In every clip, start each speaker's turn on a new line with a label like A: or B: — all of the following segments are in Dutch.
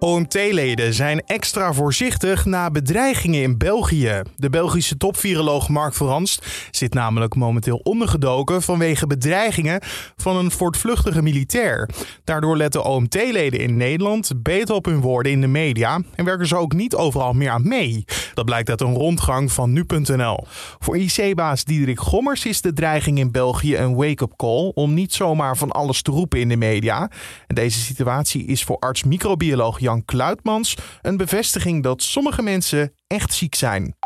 A: OMT-leden zijn extra voorzichtig na bedreigingen in België. De Belgische topviroloog Mark Verhanst zit namelijk momenteel ondergedoken vanwege bedreigingen van een voortvluchtige militair. Daardoor letten OMT-leden in Nederland beter op hun woorden in de media en werken ze ook niet overal meer aan mee. Dat blijkt uit een rondgang van nu.nl. Voor IC-baas Diederik Gommers is de dreiging in België een wake-up call om niet zomaar van alles te roepen in de media. En deze situatie is voor arts-microbioloog Jan Kluitmans een bevestiging dat sommige mensen echt ziek zijn.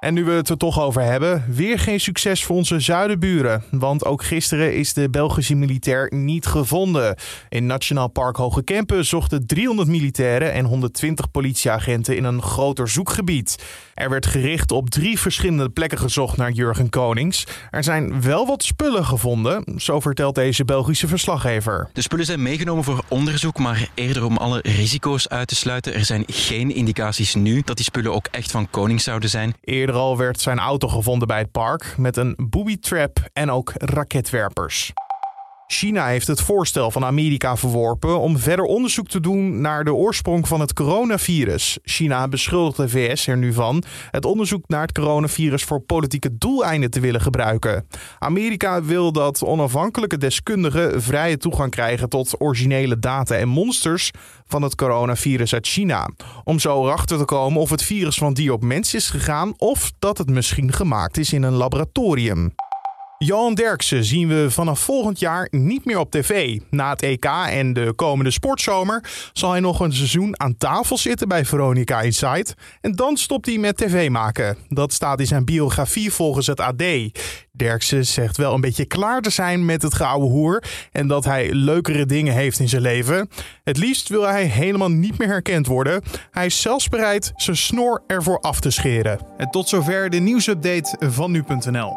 A: En nu we het er toch over hebben, weer geen succes voor onze zuidenburen. Want ook gisteren is de Belgische militair niet gevonden. In Nationaal Park Hoge Kempen zochten 300 militairen en 120 politieagenten in een groter zoekgebied. Er werd gericht op drie verschillende plekken gezocht naar Jurgen Konings. Er zijn wel wat spullen gevonden, zo vertelt deze Belgische verslaggever.
B: De spullen zijn meegenomen voor onderzoek, maar eerder om alle risico's uit te sluiten. Er zijn geen indicaties nu dat die spullen ook echt van Konings zouden zijn.
A: Eerder al werd zijn auto gevonden bij het park met een booby trap en ook raketwerpers. China heeft het voorstel van Amerika verworpen om verder onderzoek te doen naar de oorsprong van het coronavirus. China beschuldigt de VS er nu van het onderzoek naar het coronavirus voor politieke doeleinden te willen gebruiken. Amerika wil dat onafhankelijke deskundigen vrije toegang krijgen tot originele data en monsters van het coronavirus uit China. Om zo erachter te komen of het virus van dier op mens is gegaan of dat het misschien gemaakt is in een laboratorium. Johan Derksen zien we vanaf volgend jaar niet meer op tv. Na het EK en de komende sportzomer zal hij nog een seizoen aan tafel zitten bij Veronica Inside. En dan stopt hij met tv maken. Dat staat in zijn biografie volgens het AD. Derksen zegt wel een beetje klaar te zijn met het gouden hoer en dat hij leukere dingen heeft in zijn leven. Het liefst wil hij helemaal niet meer herkend worden. Hij is zelfs bereid zijn snor ervoor af te scheren.
C: En tot zover de nieuwsupdate van nu.nl.